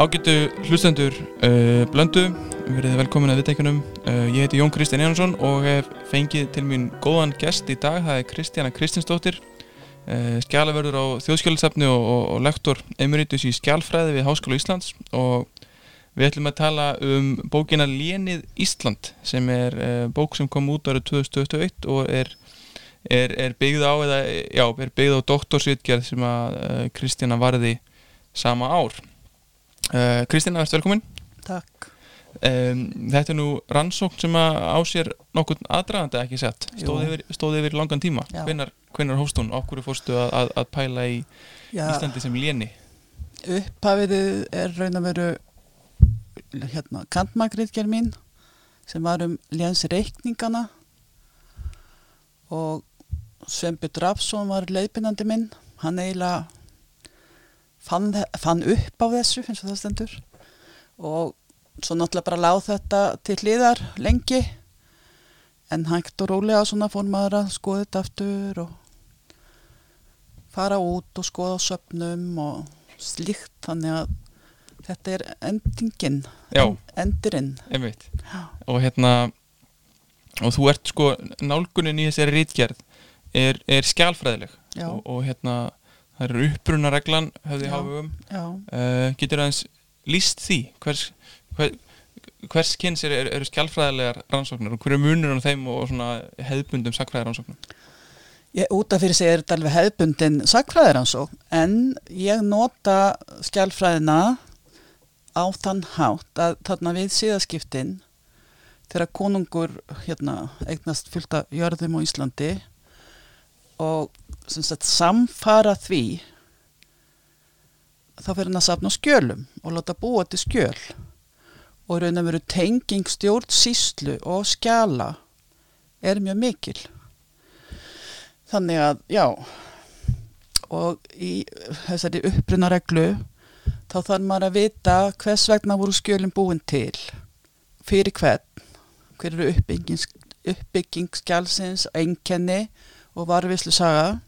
Ágættu hlustendur uh, blöndu, verið velkomin að viðtækjunum. Uh, ég heiti Jón Kristján Einarsson og hef fengið til mín góðan gest í dag. Það er Kristjana Kristinsdóttir, uh, skjálaförður á þjóðskjálusafni og, og, og lektor emeritus í skjálfræði við Háskóla Íslands og við ætlum að tala um bókina Lénið Ísland sem er bók sem kom út árið 2021 og er, er, er byggð á, eða, já, er byggð á doktorsvitgerð sem að uh, Kristjana varði sama ár. Uh, Kristina, verður velkomin. Takk. um, Þetta er nú rannsókn sem á sér nokkur aðdragandi ekki sett stóði yfir, stóð yfir langan tíma. Já. hvenar, hvenar hóst hún, okkur fórstu að, að, að pæla í Já, Íslandi sem léni? Upphafið er raun að veru hérna, kantmakriðger mín sem var um léns reikningana og Svembi Drafsson var leiðbynandi minn. Hann eiginlega fann, fann upp á þessu eins og það stendur. Og svo náttúrulega bara láð þetta til hliðar lengi. En hægt og rólega svona fór maður að skoða þetta aftur og fara út og skoða á söpnum og slíkt. Þannig að þetta er endingin Já. en, endurinn. Og hérna og þú ert sko, nálgunin í þessari rítgerð er, er skjálfræðileg Já. og, og hérna það eru Já. háfum Já, uh, getur aðeins líst því? Hvers, hver, hvers kynns eru er, eru skjálfræðilegar rannsóknir og hverju munur á þeim og hefðbundum sakfræðar rannsóknum ég, út af fyrir sig er þetta alveg hefðbundin sakfræðiransó en ég nota skjálfræðina á þann hátt að þarna við síðaskiptin þegar konungur hérna, eignast fullt af jörðum á Íslandi og sagt, samfara því þá fyrir hann að safna skjölum og láta búa til skjöl. Og raun að veru tenging stjórnsýslu og skjala er mjög mikil. Þannig að já og í þessari upprunareglu þá þarf maður að vita hvers vegna voru skjölinn búin til fyrir hvern hver eru uppbygging, skjálsins, einkenni og varvislu saga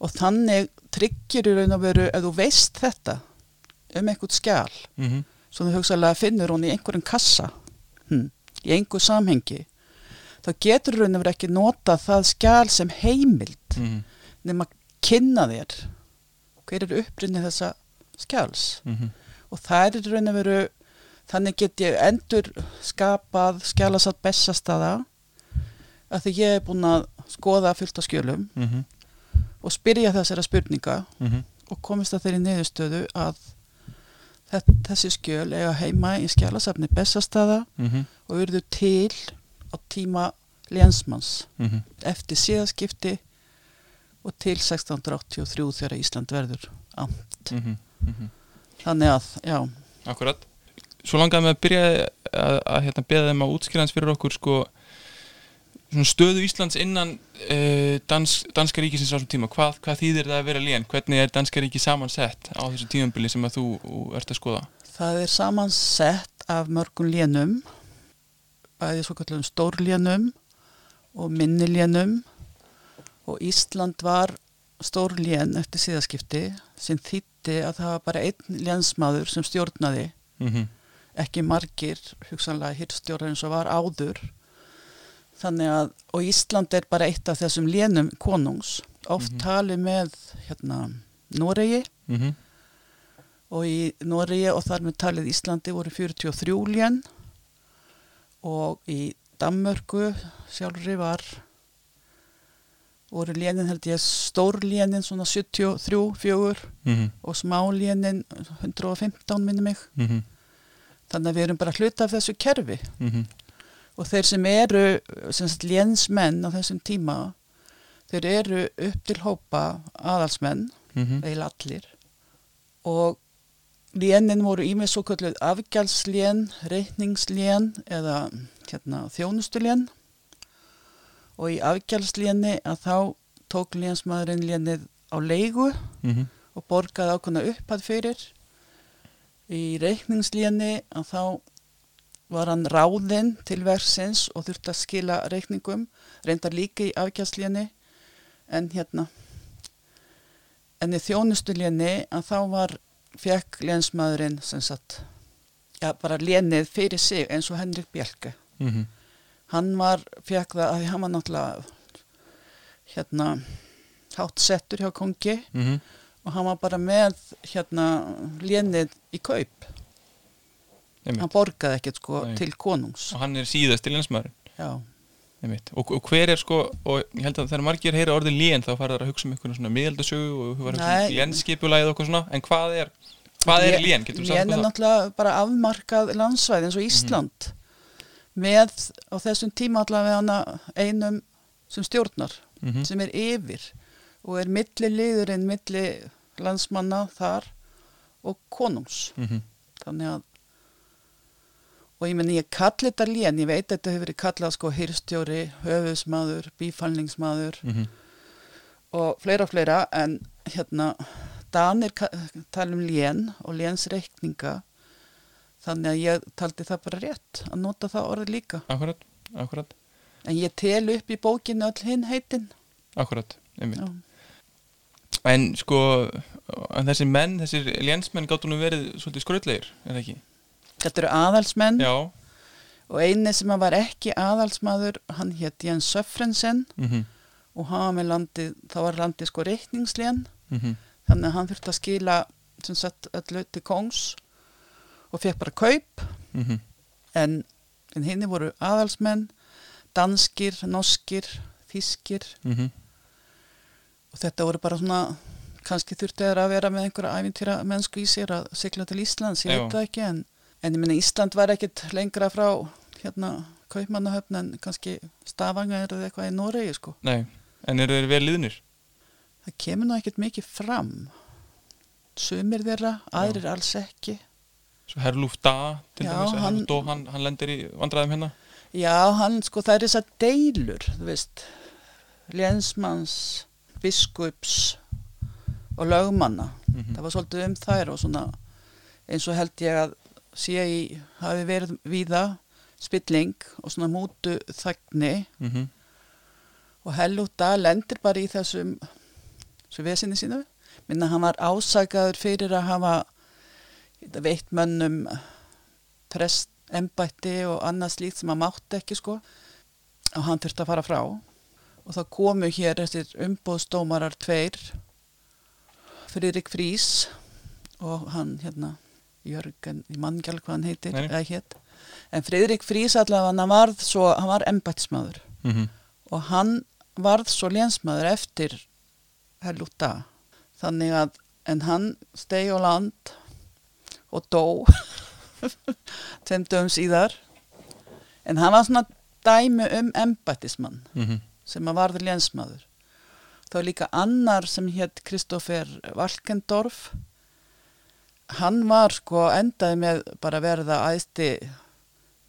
og þannig tryggir í raun og veru ef þú veist þetta um einhvern skjál mm -hmm. svo þú hugsaðlega finnur hún í einhverjum kassa hm, í einhver samhengi þá getur raun og veru ekki nota það skjál sem heimild Mm -hmm. nema kynna þér hver er upprinni þessa skjáls og það er raun og veru þannig get ég endur skapað skjálasat bestastaða að því ég er búin að skoða fullt af skjölum Mm -hmm. Og spyrja þessara spurninga Mm -hmm. og komist að þeirri niðurstöðu að þessi skjöl eiga heima í skjálasafni bestastaða og urðu til á tíma lénsmanns eftir síðaskipti og til 1683 þegar Ísland verður á. Þannig að, já, Akkurat. Svo langaði mig að byrja að, að hérna, beða þeim að útskýra hans fyrir okkur sko, stöðu Íslands innan uh, dans, danska ríkisins á þessum tíma hvað, hvað þýðir það að vera lén? Hvernig er danska ríki samansett á þessu tímambili sem að þú ert að skoða? það er samansett af mörgum lénum, bæði svo kallum stórlénum og minnilénum og Ísland var stórlén eftir síðaskipti sem þýtti að það var bara einn lénsmaður sem stjórnaði Mm -hmm. ekki margir hugsanlega hirstjórar eins og var áður þannig að og Ísland er bara eitt af þessum lénum konungs. Oft Mhm. talið með hérna Noregi. Mm -hmm. og í Noregi og þar með talið Íslandi voru 43 lén. Og í Danmörku sjálfri var voru lénin held ég stórlénin svona 73, 4 Mm -hmm. og smálénin 115 minni mig. Þannig að við erum bara hluta af þessu kerfi og þeir sem eru lénsmenn á þessum tíma þeir eru upp til hópa aðalsmenn eða allir. Og lénin voru ímið svo kalluð afgjaldslén, reikningslén eða hérna, þjónustulén og í afgjaldslíni að þá tók lénsmaðurinn lénið á leigu og borgaði ákvæmna upphæð fyrir. Í reikningslíni að þá var hann ráðinn til versins og þurfti að skila reikningum reyndar líka í afgjaldslíni en hérna en í þjónustulíni að þá var fekk lénsmaðurinn sem sagt já, bara lénið fyrir sig eins og Henrik Bjelke mm -hmm. hann var, fekk það að hann var náttúrulega hérna hátt settur hjá kongi Mm -hmm. og hann var bara með hérna lénið í kaup hann borgaði ekkert sko Nei. til konungs. Og hann er síðast til lensmaður já, og, og hver er sko og ég held að þegar margir heyra orðið lén þá fara það að hugsa um einhvern svona miðaldasögu og um lénskipulæð og eitthvað svona. En hvað er, hvað er lén? Lén? Er náttúrulega bara afmarkað landsvæði eins og Ísland. Með á þessum tíma allavega einum sem stjórnar Mhm. sem er yfir og er milli liðurinn milli landsmanna þar og konungs. Mhm. þannig að og ég menn ég kalli þetta lén ég veit að þetta hefur verið kallað sko hýrstjóri, höfusmaður, bífalningsmaður Mhm. og fleira og fleira en hérna Danir tala um lén og lénsreikninga þannig að ég taldi það bara rétt að nota það orðið líka Akkurat, akkurat, en ég tel upp í bókinu öll hinn heitin akkurat einmitt. Já. En sko en þessi menn, þessir lénsmenn gáttu nú verið svolítið skrautlegir, er það ekki? Þetta eru aðalsmenn. Já. Og eini sem var ekki aðalsmaður hann hétt Jens Söfrensen. Mm og hann var með landið, þá var landið sko reikningslén. -hmm. þannig að hann þurfti að skila sem sagt öllu til kongs og fekk bara kaup. Mhm. en, en henni voru aðalsmenn danskir, norskir þískir Mhm. og þetta voru bara svona kannski þurfti þeir að vera með einhverja æfintýra mennsku í sér að sigla til Íslands ég veit það ekki en, en ég minna Ísland var ekkit lengra frá hérna kaupmannahöfn en kannski Stavanger eða eitthvað í Noregi sko Nei, en eru þeir vel liðnir? það kemur nú ekkit mikið fram sumir þeirra, aðrir alls ekki Svo Herlúf Da til Já, dæmis, hann- Dó, hann, hann lendir í vandræðum hérna Já, hann sko, það er þessar deilur, þú veist, lénsmanns, biskups og lögmanna. Mhm. Það var svolítið um þær og svona eins og held ég að sé í, hafi verið víða spilling og svona mútu þagni Mhm. og Hellúta lendir bara í þessum svo vesinni sínu. Minna hann var ásakaður fyrir að hafa veitt mönnum prest, embætti og annað slíkt sem hann mátti ekki sko og hann þurfti að fara frá og þá komu hér þessir umbóðsdómarar tveir Friðrik Frís og hann hérna Jörgen, ég mann ekki alveg hvað hann heitir eða hétt en Friðrik Frís allavega hann varð svo, hann var embættismadur Mhm. og hann varð svo lénsmaður eftir Herlúta þannig að en hann stegi á land og dó tveim dögum síðar. En hann var svona dæmi um embættismann Mhm. sem að varði lénsmaður. Þá er líka annar sem hétt Kristoffer Valkendorf hann var sko endaði með bara að verða æðsti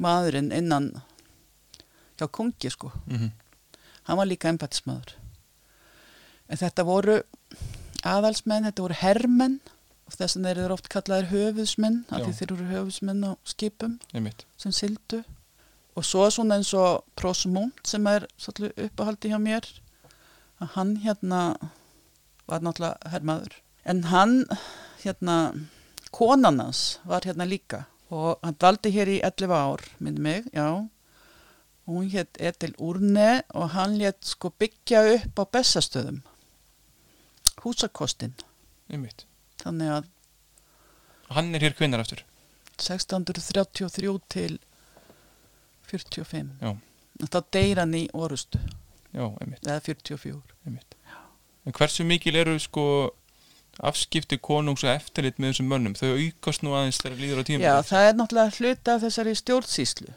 maðurinn innan hjá kongi sko. Mhm. hann var líka embættismadur en þetta voru aðalsmenn, þetta voru herrmenn og þess eru þeir oft kallaðir höfuðsmenn af því þeir eru höfuðsmenn á skipum sem sildu og svo svona eins og Prosmund sem er svolítið uppahaldi hjá mér að hann hérna var náttúrulega herrmaður en hann hérna konan hans var hérna líka og hann daldi hér í 11 ár myndi mig, já. Og hún hétt Edil Úrne og hann létt sko byggja upp á bestastöðum húsakostin Einmitt. þannig að hann er hér kvinnar aftur? 1633 til 45 Já. þá deyr hann í orustu. Já, eða 44 einmitt. En hversu mikil eru sko afskipti konungs og eftirlit með þessum mönnum? Þau aukast nú aðeins þegar líður á tíma Já, það er náttúrulega hluta af þessari stjórnsýslu.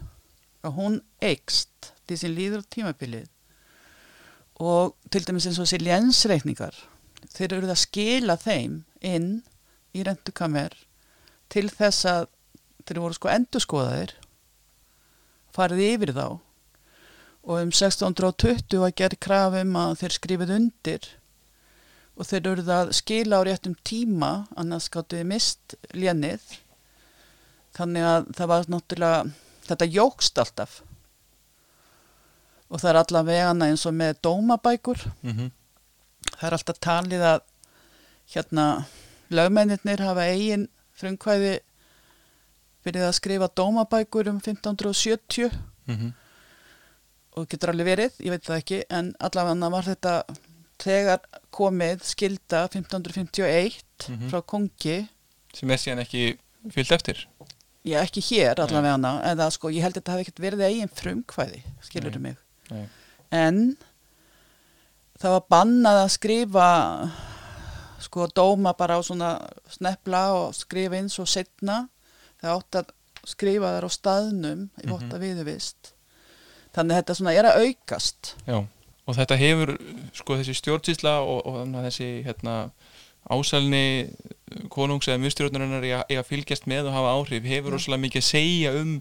Að hún eikst til sem líður á tímabilið. Og til dæmis eins og þessi lénsreikningar þeir eru að skila þeim inn í rentukamer til þess að þeir voru sko endurskoðaðir farið yfir þá. Og um 1620 var gerð krafum að þeir skrifið undir og þeir eru að skila á réttum tíma annars gáttu þið mist lénið. Þannig að það var náttúrulega þetta jógst alltaf. Og það er allavega eins og með dómabækur. Mm það er alltaf talið að hérna lögmennir hafa eigin frumkvæði byrjuð að skrifa dómabækur um 1570 mm -hmm. og getur alveg verið, ég veit það ekki en allavega var þetta þegar komið skilda 1551 Mm -hmm. frá kongi sem er síðan ekki fyllt eftir Já, ekki hér allavega hana, eða sko, ég held að þetta hafi ekkert verið eigin frumkvæði, skilur Nei. mig. Nei. En það var bannað að skrifa, sko, dóma bara á svona snepla og skrifa eins og setna. Það átt að skrifa þar á staðnum í Mhm. votta viðuvist. Þannig að þetta svona er að aukast. Já, og þetta hefur sko þessi stjórnsýsla og, og þessi hérna, ásalni konungs eða mjögstjórnarinnar eiga að fylgjast með og hafa áhrif hefur rosalega mikið að segja um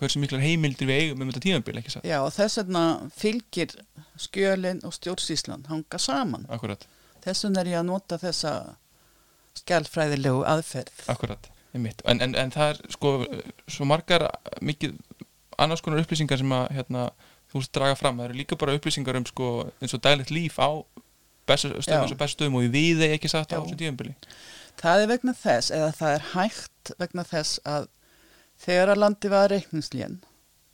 hversu miklar heimildir við eigum um þetta tíðanbíl, ekki satt? Já, og þess vegna fylgir skjölinn og stjórnsýslan hanga saman. Akkurat, Þess vegna er ég að nota þessa skjálfræðilegu aðferð. akkurat, einmitt. En, en, en það er sko svo margar mikið annars konar upplýsingar sem að hérna, þú veist draga fram, það eru líka bara upplýsingar um sko eins og daglegt líf á stöðum, bestu stöðum og við þeir ekki satt á Já. þessu tíðanbíli. Það er vegna þess, eða það er hægt vegna þess að þegar að landi var reikningslén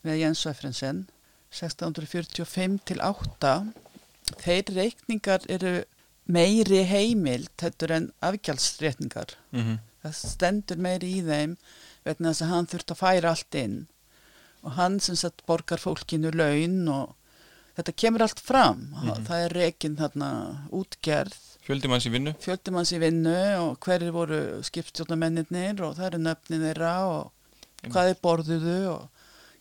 með Jens Söfrensen 1645 til 8 þeir reikningar eru meiri heimild þetta en afgjaldsreikningar Mm -hmm. það stendur meiri í þeim vegna þess að hann þurft að færa allt inn og hann sem sagt borgar fólkinu laun og þetta kemur allt fram Mhm. það er reikin þarna útgerð Fjöldi manns í vinnu. fjöldumanns í vinnu og hverjir voru skipstjórnamennir og það eru nöfnin þeirra og hvað er borðuðu og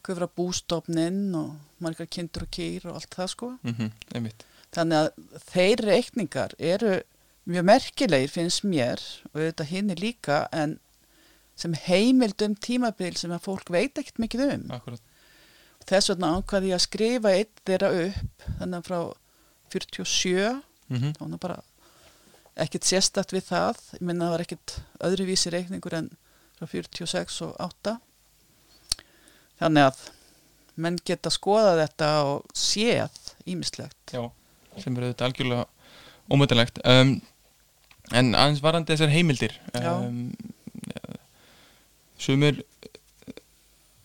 hvað var bústofnin og margar kindur og kýr og allt það sko. Mm einmitt. Þannig að þeir reikningar eru mjög merkilegir finnst mér og þetta hinn er líka en sem heimild um tímabil sem að fólk veit ekkert mikið um. Akkurat. Þess vegna ákvaði ég að skrifa eitt þeirra upp þannig að frá 47 Mm -hmm. það var bara ekkert sérstakt við það ég minna það var ekkert öðruvísi reikningur en frá 46 og 8 þannig að menn geta skoða þetta og séð ímislegt Já, sem er auðvitað algjörlega ómöndalegt um, en aðeins varandi þessar heimildir Já. um, sumir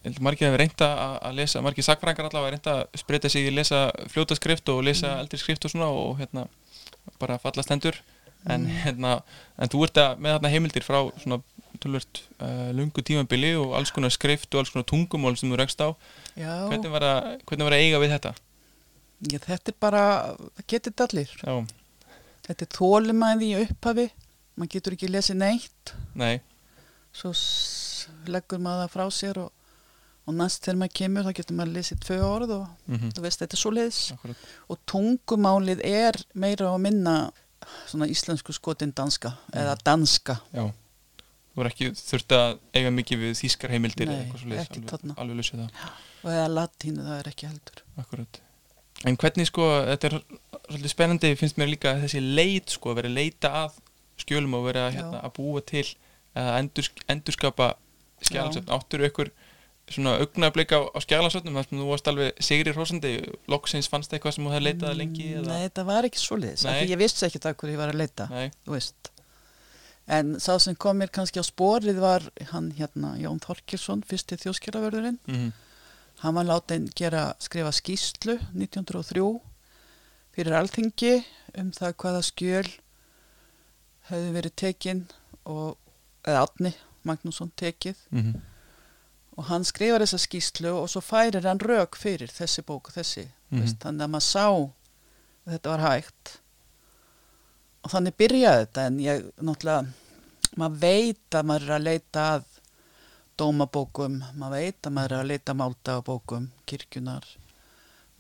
held að margir hefur reynda að lesa margir sakfrængar allavega að reynda að spreita sig í að lesa fljótaskrift og lesa Mm. eldri skrift og svona og hérna bara falla stendur en, Mm. hérna, en þú ert að, með þarna heimildir frá svona tölvört uh, lungu tímabili og alls konar skrift og alls konar tungumál sem þú rekst á. Já, hvernig var, að, hvernig var að eiga við þetta? ég, þetta er bara það getur þetta allir Já, þetta er þólumæði í upphafi. Maður getur ekki lesið neitt. Nei, svo leggur maður það frá sér og, og næst þegar maður kemur þá getur maður lesið tvö orð og mm þú veist þetta er svo leiðis og tungumálið er meira og minna svona íslensku skotin danska eða danska. Já, þú er ekki þurft að eiga mikið við þýskar heimildir Nei, eða eitthvað svoleiðis, ekkert alveg, alveg lausið það, og eða latínu það er ekki heldur. Akkurat. En hvernig sko, þetta er svolítið spennandi finnst mér líka þessi leit sko að vera að leita að skjölum og vera hérna, Já. að búa til að endur, endurskapa skjálasöfn, áttur ykkur svona augnablik á, á skjálasöfnum þar sem þú varst alveg sigri hrósandi? Loksins fannst eitthvað sem þú hefði leitað að lengi eða? Mm, Nei, þetta var ekki svo leiðis ég vissi ekki það hverju ég var að leita en sá sem kom mér kannski á sporið var hann hérna Jón Þorkilsson fyrsti þjóðskjalaverðurinn mm hann var látin gera skrifa skýslu 1903 fyrir alþingi um það hvaða skjöl hefði verið tekin og, eða Átni Magnússon tekið. -hmm. og hann skrifar þessa skýslu og svo færir hann rauk fyrir þessi bók og þessi Mhm. veist, þannig að maður sá að þetta var hægt. Og þannig byrjaði þetta en ég náttúrulega maður veit að maður er að leita að dómabókum maður veit að maður er að leita máltagabókum kirkjunar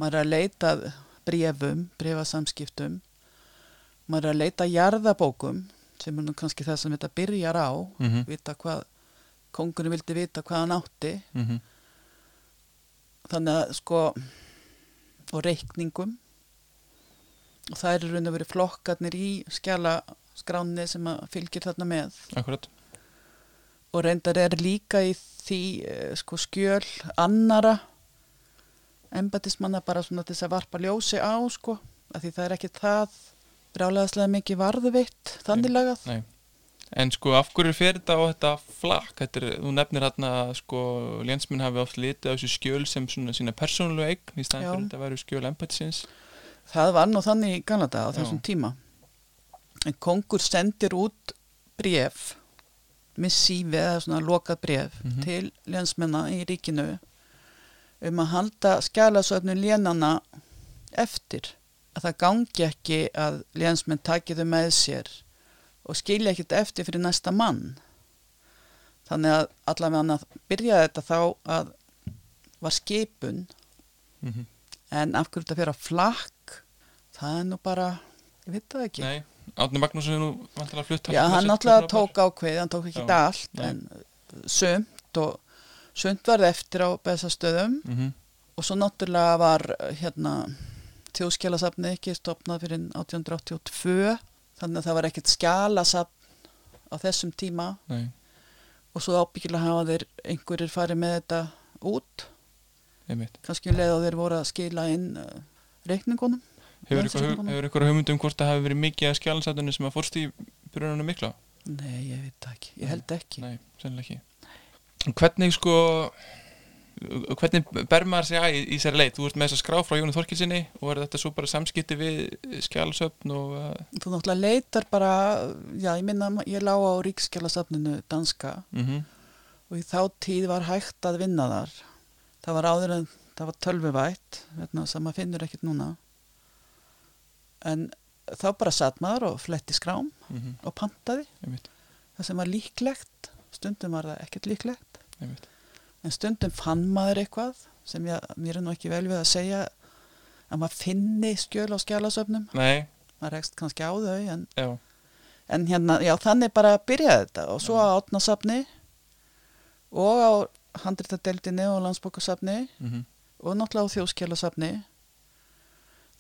maður er að leita brefum brefasamskiptum maður er að leita jarðabókum sem er nú kannski það sem þetta byrjar á Mhm. vita hvað kongurinn vildi vita hvað hann átti. Mm þannig að sko og reikningum. Og það eru raun og verið flokkarnir í skjala skráni sem að fylgir þarna með. Akkurat. Og reyndar er líka í því eh, sko skjöl annara embatismanna bara svona til þess að varpa ljósi á sko af því það er ekki það brálaðslega mikið varðvitt þannig lagað Nei, En sko, af hverju fer þetta á þetta flakk? Þetta er, þú nefnir hérna að sko, lénsminn hafi oft litið á þessu skjöl sem svona sína persónulegu eign í staðan Já. fyrir þetta að vera skjöl empatisins. Það var nú þannig í Galata á Já. þessum tíma. En kongur sendir út bref, missífi eða svona lokað bref Mhm. til lénsmenna í ríkinu um að halda skjálasöfnu lénana eftir. Að það gangi ekki að lénsmenn taki þau með sér og skilja ekkert eftir fyrir næsta mann. Þannig að allavega að byrja þetta þá að var skipun Mm En af hverju þetta fyrir að flakk, það er nú bara, ég veit það ekki. Nei, Átni Magnússon er nú vantilega flutt Já, hann náttúrulega tók ákveð, hann tók ekki Já, allt, nei. en uh, sumt og sumt varð eftir á bestastöðum mm -hmm. og svo náttúrulega var hérna þjóðskjálasafni ekki stopnað fyrir 1882, þannig að það var ekkert skjálasafn á þessum tíma Nei, og svo ábyggilega hafa þeir einhverjir farið með þetta út, einmitt. kannski um leið og þeir voru að skila inn uh, reikningunum. Hefur ykkur, hefur ykkur hugmynd um hvort það hafi verið mikið að skjálinsætunni sem að fórst í byrjunum mikla? Nei, ég veit ekki, ég held ekki. Nei, sennilega ekki. Hvernig sko, hvernig ber maður sig að í, í sér leit? Þú ert með þess að skrá frá Jónu Þorkilsinni og er þetta svo bara samskipti við skjálasöfn og uh, Þú náttúrulega leitar bara, já ég minna, ég lá á Ríkskjálasafninu danska mm og í þá tíð var hægt að vinna þar. Það var áður en það var tölvuvætt, veitna, sem maður finnur ekkert núna. En þá bara satt maður og fletti skrám -hmm. og pantaði það sem var líklegt. Stundum var það ekkert líklegt. einmitt. En stundum fann maður eitthvað sem ég, mér er nú ekki vel við að segja að maður finni skjöl á skjálasöfnum. Nei, Maður rekst kannski á þau en En hérna, já, þannig bara byrjaði þetta og svo á átnasafni og á handritadeildinni og landsbókasafni mm og náttúrulega á þjóðskjálasafni.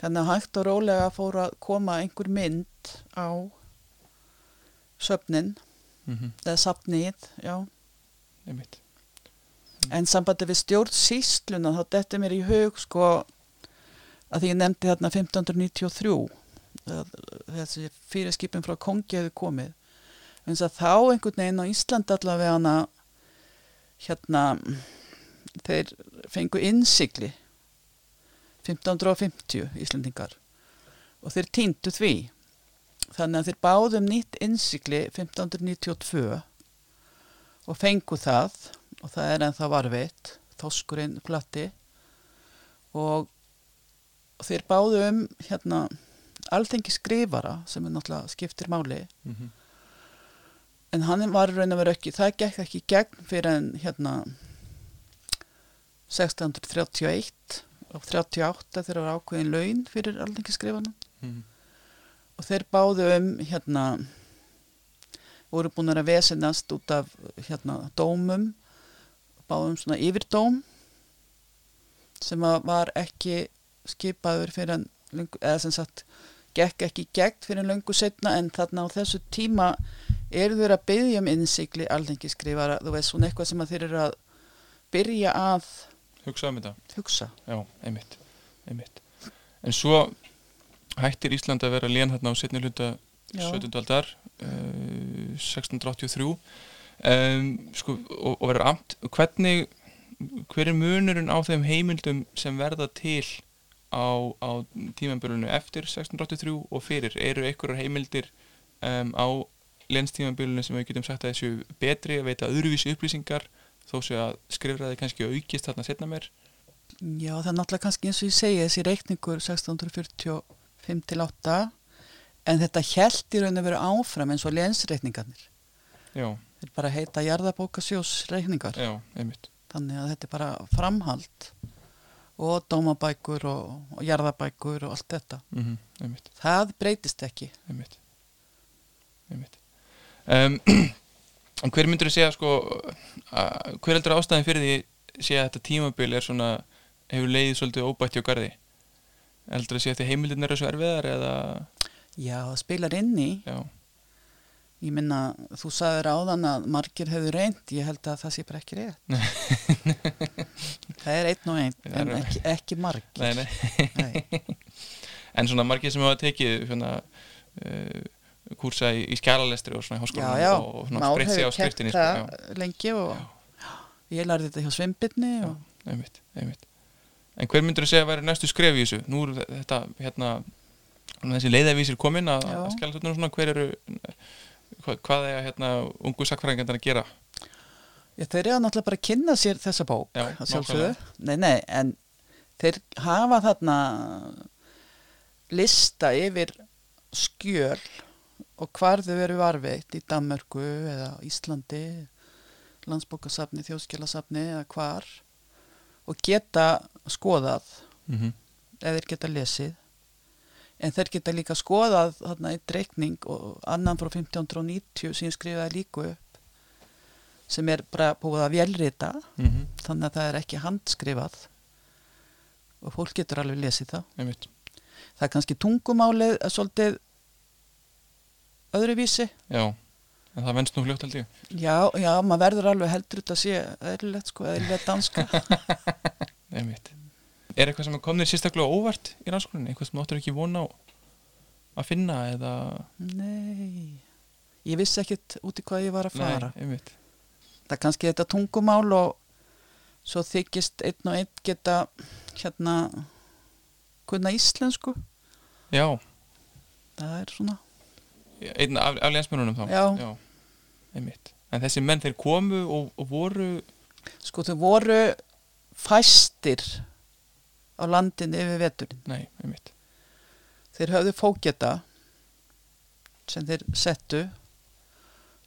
Þannig að hægt og rólega fór að koma einhver mynd á söfnin, -hmm. eða safnið, já. einmitt. En sambandi við stjórnsýsluna þá detti mér í hug sko að því ég nefndi þarna 1593 að þessi fyrirskipin frá kongi hefði komið. En þá einhvern veginn á Ísland allavega hana hérna þeir fengu innsigli. 1550 Íslandingar og þeir týndu því. Þannig að þeir báðum nýtt innsigli 1592 og fengu það og það er ennþá varveitt þoskurinn platti og, þeir báðu um hérna alþengi skrifara sem er náttúrulega skiptir máli. Mm -hmm. en hann var raun og veru ekki það gekk ekki gegn fyrir en hérna 1631 og 38 þegar var ákveðin laun fyrir alþengi skrifana. Mm og þeir báðu um hérna voru búin að vesenast út af hérna dómum báðu um svona yfirdóm sem var ekki skipaður fyrir en löngu, eða sem sagt gekk ekki gegn fyrir löngu setna en þarna á þessu tíma eru þeir að byggja um innsikli alþengi skrifara, þú veist svona eitthvað sem þeir eru að byrja að Hugsa um þetta, hugsa já, einmitt, einmitt. En svo hættir Ísland að vera lén þarna á setni hluta Já. 17. aldar uh, 1683 um, sko, og, og verður amt hvernig hver er munurinn á þeim heimildum sem verða til á, á tímambölunu eftir 1683 og fyrir? Eru einhverjar heimildir um, á lénstímambölunu sem við getum sagt að þessu betri að veita öðruvísi upplýsingar þó sé að skrifraði kannski aukist þarna setna meir? Já, það er náttúrulega kannski eins og ég segi þessi reikningur 1645 til 8 en þetta held í raun að vera áfram eins og lensreikningarnir. Já, Þeir bara heita jarðabókasjós reikningar. já, einmitt Þannig að þetta er bara framhald og dómabækur og, og jarðabækur og allt þetta. mm einmitt Það breytist ekki. einmitt, einmitt. Um, hver myndur þú segja sko hver heldur ástæðin fyrir því sé að þetta tímabil er svona hefur leiðið svolítið óbætt hjá garði heldur að sé að því heimildin eru svo erfiðar eða Já, það spilar inn í. já, Ég minna, þú sagðir áðan að margir hefur reynd, ég held að það sé bara ekki rétt. það er einn og einn, en ekki, ekki margir. nei, nei. Nei. en svona margir sem hafa tekið svona, uh, kursa í, í skjálalestri og svona í Já, háskólanum já, og svona Már spreytt sig á skriftinni sko, já, lengi og ég lærði þetta hjá Svimbirni og einmitt, einmitt En hver myndur þú segja að væri næstu skref í þessu? Nú er þetta, hérna þessi leiðavísir komin að, Já. svona, hver eru hvað, hvað er hérna ungu sakfræðingarnir að gera? Já, þeir eru náttúrulega bara að kynna sér þessa bók Já. Nei, nei, en þeir hafa þarna lista yfir skjöl og hvar þau veru varveitt í Danmörku eða Íslandi landsbókasafni, þjóðskjálasafni eða hvar og geta skoðað Mm -hmm. eða geta lesið en þeir geta líka skoðað þarna eitt reikning og annan frá 1590 sem ég skrifaði líku upp sem er bara búið að vélrita. Mm þannig að það er ekki handskrifað og fólk getur alveg lesið það. Einmitt, það er kannski tungumálið að svolítið öðruvísi. Já en það venst nú fljótt held ég. Já, já, maður verður alveg heldur út að sé eðlilegt sko, eðlilegt danska. Einmitt Er eitthvað sem er komnið sérstaklega óvart í rannsókninni? Eitthvað sem þú áttur ekki vona á að finna eða? Nei. Ég vissi ekkit út í hvað ég var að fara. Nei, það er kannski þetta tungumál og svo þykist einn og einn geta hérna kunna íslensku. Já, það er svona. Einn af, af lénsmennunum þá? Já. einmitt. En þessi menn þeir komu og, og voru sko þau voru fæstir á landin yfir veturinn. Nei, einmitt. Þeir höfðu fókjeta sem þeir settu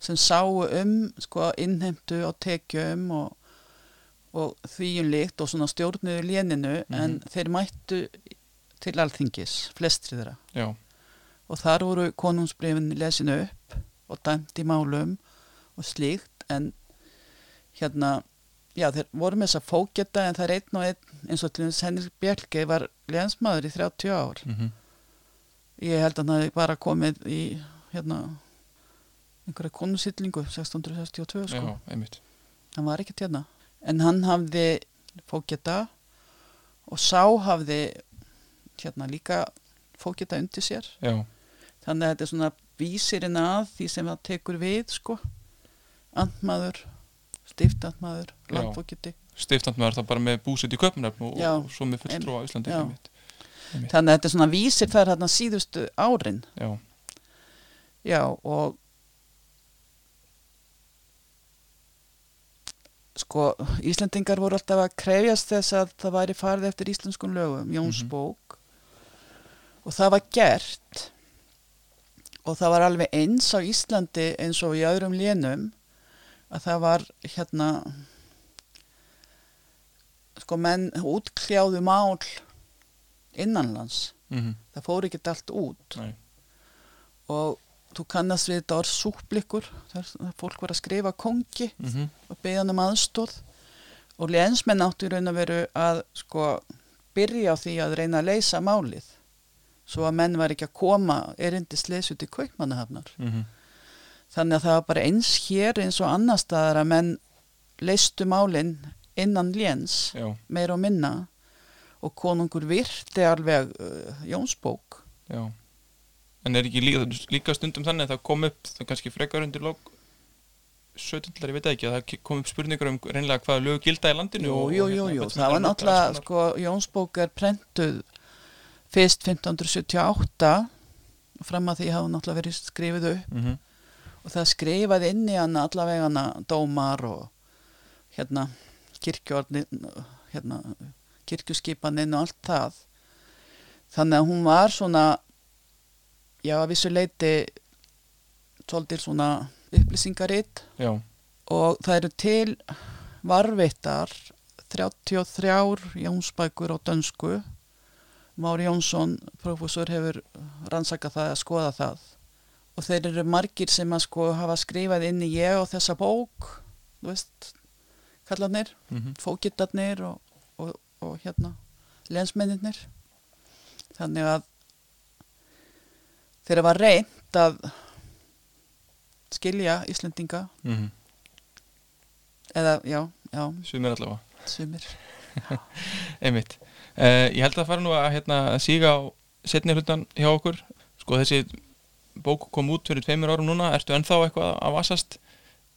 sem sáu um sko innheimtu á tekjum og, og þvíum líkt og svona stjórnuðu léninu en Mhm. þeir mættu til alþingis, flestri þeirra. Já, og þar voru konungsbrifin lesinu upp og dæmt í málum og slíkt en hérna já þeir voru með þess að fókjeta en það er einn og einn eins og til þess Henrik Bjelke var lensmaður í 30 ár. Mm ég held að hann hafi bara komið í hérna einhverja konusýtlingu 1662 sko. Já, einmitt. Hann var ekkert hérna. En hann hafði fókjeta og sá hafði hérna líka fókjeta undir sér. Já, þannig að þetta er svona vísirinn að því sem það tekur við sko. Andmaður, stiftandmaður Já. landfókjeti stiftant maður það bara með búsett í köpnöfn og, og svo með fulltrú á Íslandi einmitt. Einmitt. þannig að þetta er svona vísir þar hérna síðustu árin. Já, já og sko Íslendingar voru alltaf að krefjast þess að það væri farið eftir íslenskun lögum Jónsbók og það var gert. Og það var alveg eins á Íslandi eins og í öðrum lénum að það var hérna sko menn útkljáðu mál innanlands. Mm það fór ekki allt út. Nei. og þú kannast við þetta orð súplikkur þegar fólk var að skrifa kongi mm og beða hann um aðstóð og lénsmenn áttu í raun að veru að sko byrja á því að reyna að leysa málið. Svo að menn var ekki að koma erindis leysut í kaupmannahafnar. Mhm. Þannig að það var bara eins hér eins og annar staðar að menn leistu málinn innan léns Já, meir og minna. Og konungur virti alveg uh, Jónsbók já. En er ekki líka, líka stundum þannig að það kom upp það kannski frekar undir lók 17. ég veit ekki að það kom upp spurningar um reynilega hvað lög gilda í landinu Jú, og- jú, jú, hérna, jú, það var náttúrulega, sko, Jónsbók er prentuð fyrst 1578 fram að því hafa náttúrulega verið skrifið upp. Mhm. Og það skrifaði inn í hana allavega hana dómar og hérna kirkjórnin hérna kirkjuskipaninn og allt það. Þannig að hún var svona já, að vissu leiti svolítið svona upplýsingaritt Já, og það eru til varvittar 33 Jónsbækur á dönsku. Mári Jónsson, professor, hefur rannsakað það að skoða það og þeir eru margir sem að sko hafa skrifað inn í ég og þessa bók þú veist, kallarnir mhm. fókittarnir og, og, og hérna lensmenninir þannig að þeirra var reynd að skilja Íslendinga Mhm. eða já, já, Sumir allavega sumir Einmitt. Uh, ég held að fara nú að, hérna, að síga á setni hlutan hjá okkur. Sko þessi bók kom út fyrir tveimur árum núna, ertu ennþá eitthvað að vasast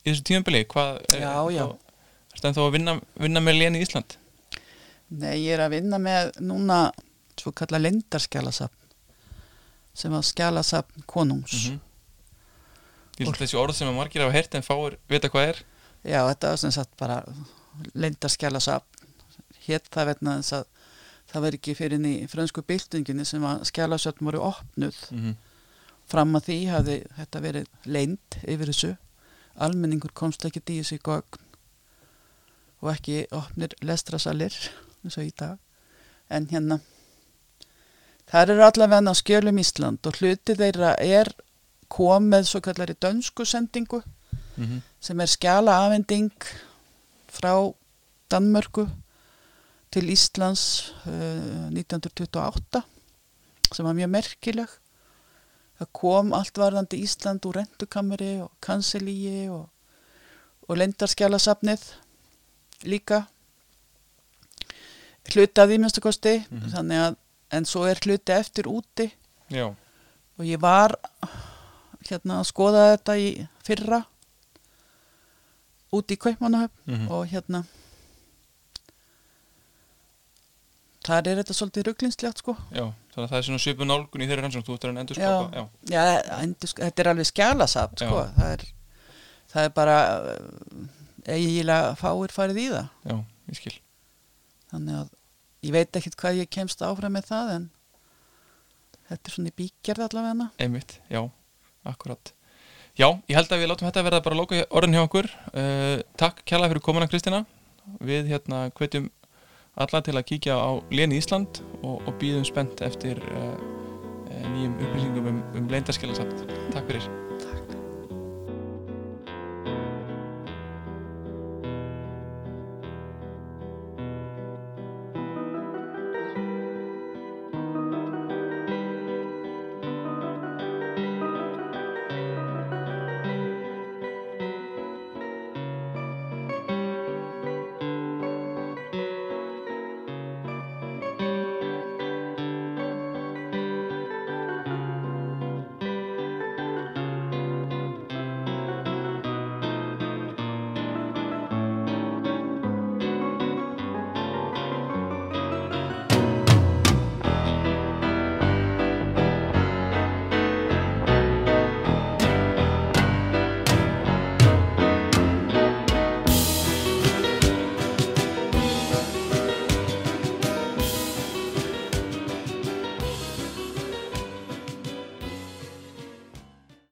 í þessu tímabili? Hvað, Já, já. Ertu ennþá að vinna, vinna með Leni í Ísland? Nei, ég er að vinna með núna svo kalla lindarskjálasafn sem var skjálasafn konungs. Mm Ég held þessi orð sem að margir hafa heyrt en fáir vita hvað er. Já, þetta var sem sagt bara lindarskjálasafn. Hétt það vegna þess að það var ekki fyrir inn í frönsku byltinginni sem að skjálasafn voru opnuð. Mm -hmm. Fram að því hafði þetta verið leind yfir þessu. Almenningur komst ekki í þessu gögn og ekki opnir lestrasalir eins og í dag. En hérna, það eru allavega á skjölum Ísland og hluti þeirra er komið svo kallari dönsku sendingu Mm -hmm. sem er skjala afending frá Danmörku til Íslands uh, 1928 sem var mjög merkileg það kom allt varðandi Ísland úr rentukammeri og kanselíi og, og lendarskjálasafnið líka. Hluti af því minnstu kosti Mhm. þannig að en svo er hluti eftir úti. Já, og ég var hérna að skoða þetta í fyrra út í Kaupmannahöfn mm og hérna þar er þetta svolítið rugglinslegt sko já, þannig að það er svona svipu nálgun í þeirri rannsókn, þú ert að endur Já. já, Já, endur, þetta er alveg skjálasapt sko það er, það er bara uh, eiginlega fáir farið í það já, ég skil. þannig að ég veit ekkert hvað ég kemst áfram með það en þetta er svona í bíkjarð allavega Einmitt, já, akkurat. Já, ég held að við látum þetta verða bara að lóka orðin hjá okkur. Uh, takk kærlega fyrir komuna Kristina. Við hérna hvetjum alla til að kíkja á Leni Ísland og, og býðum spennt eftir uh, nýjum upplýsingum um, um leindarskjálasamt. Takk fyrir.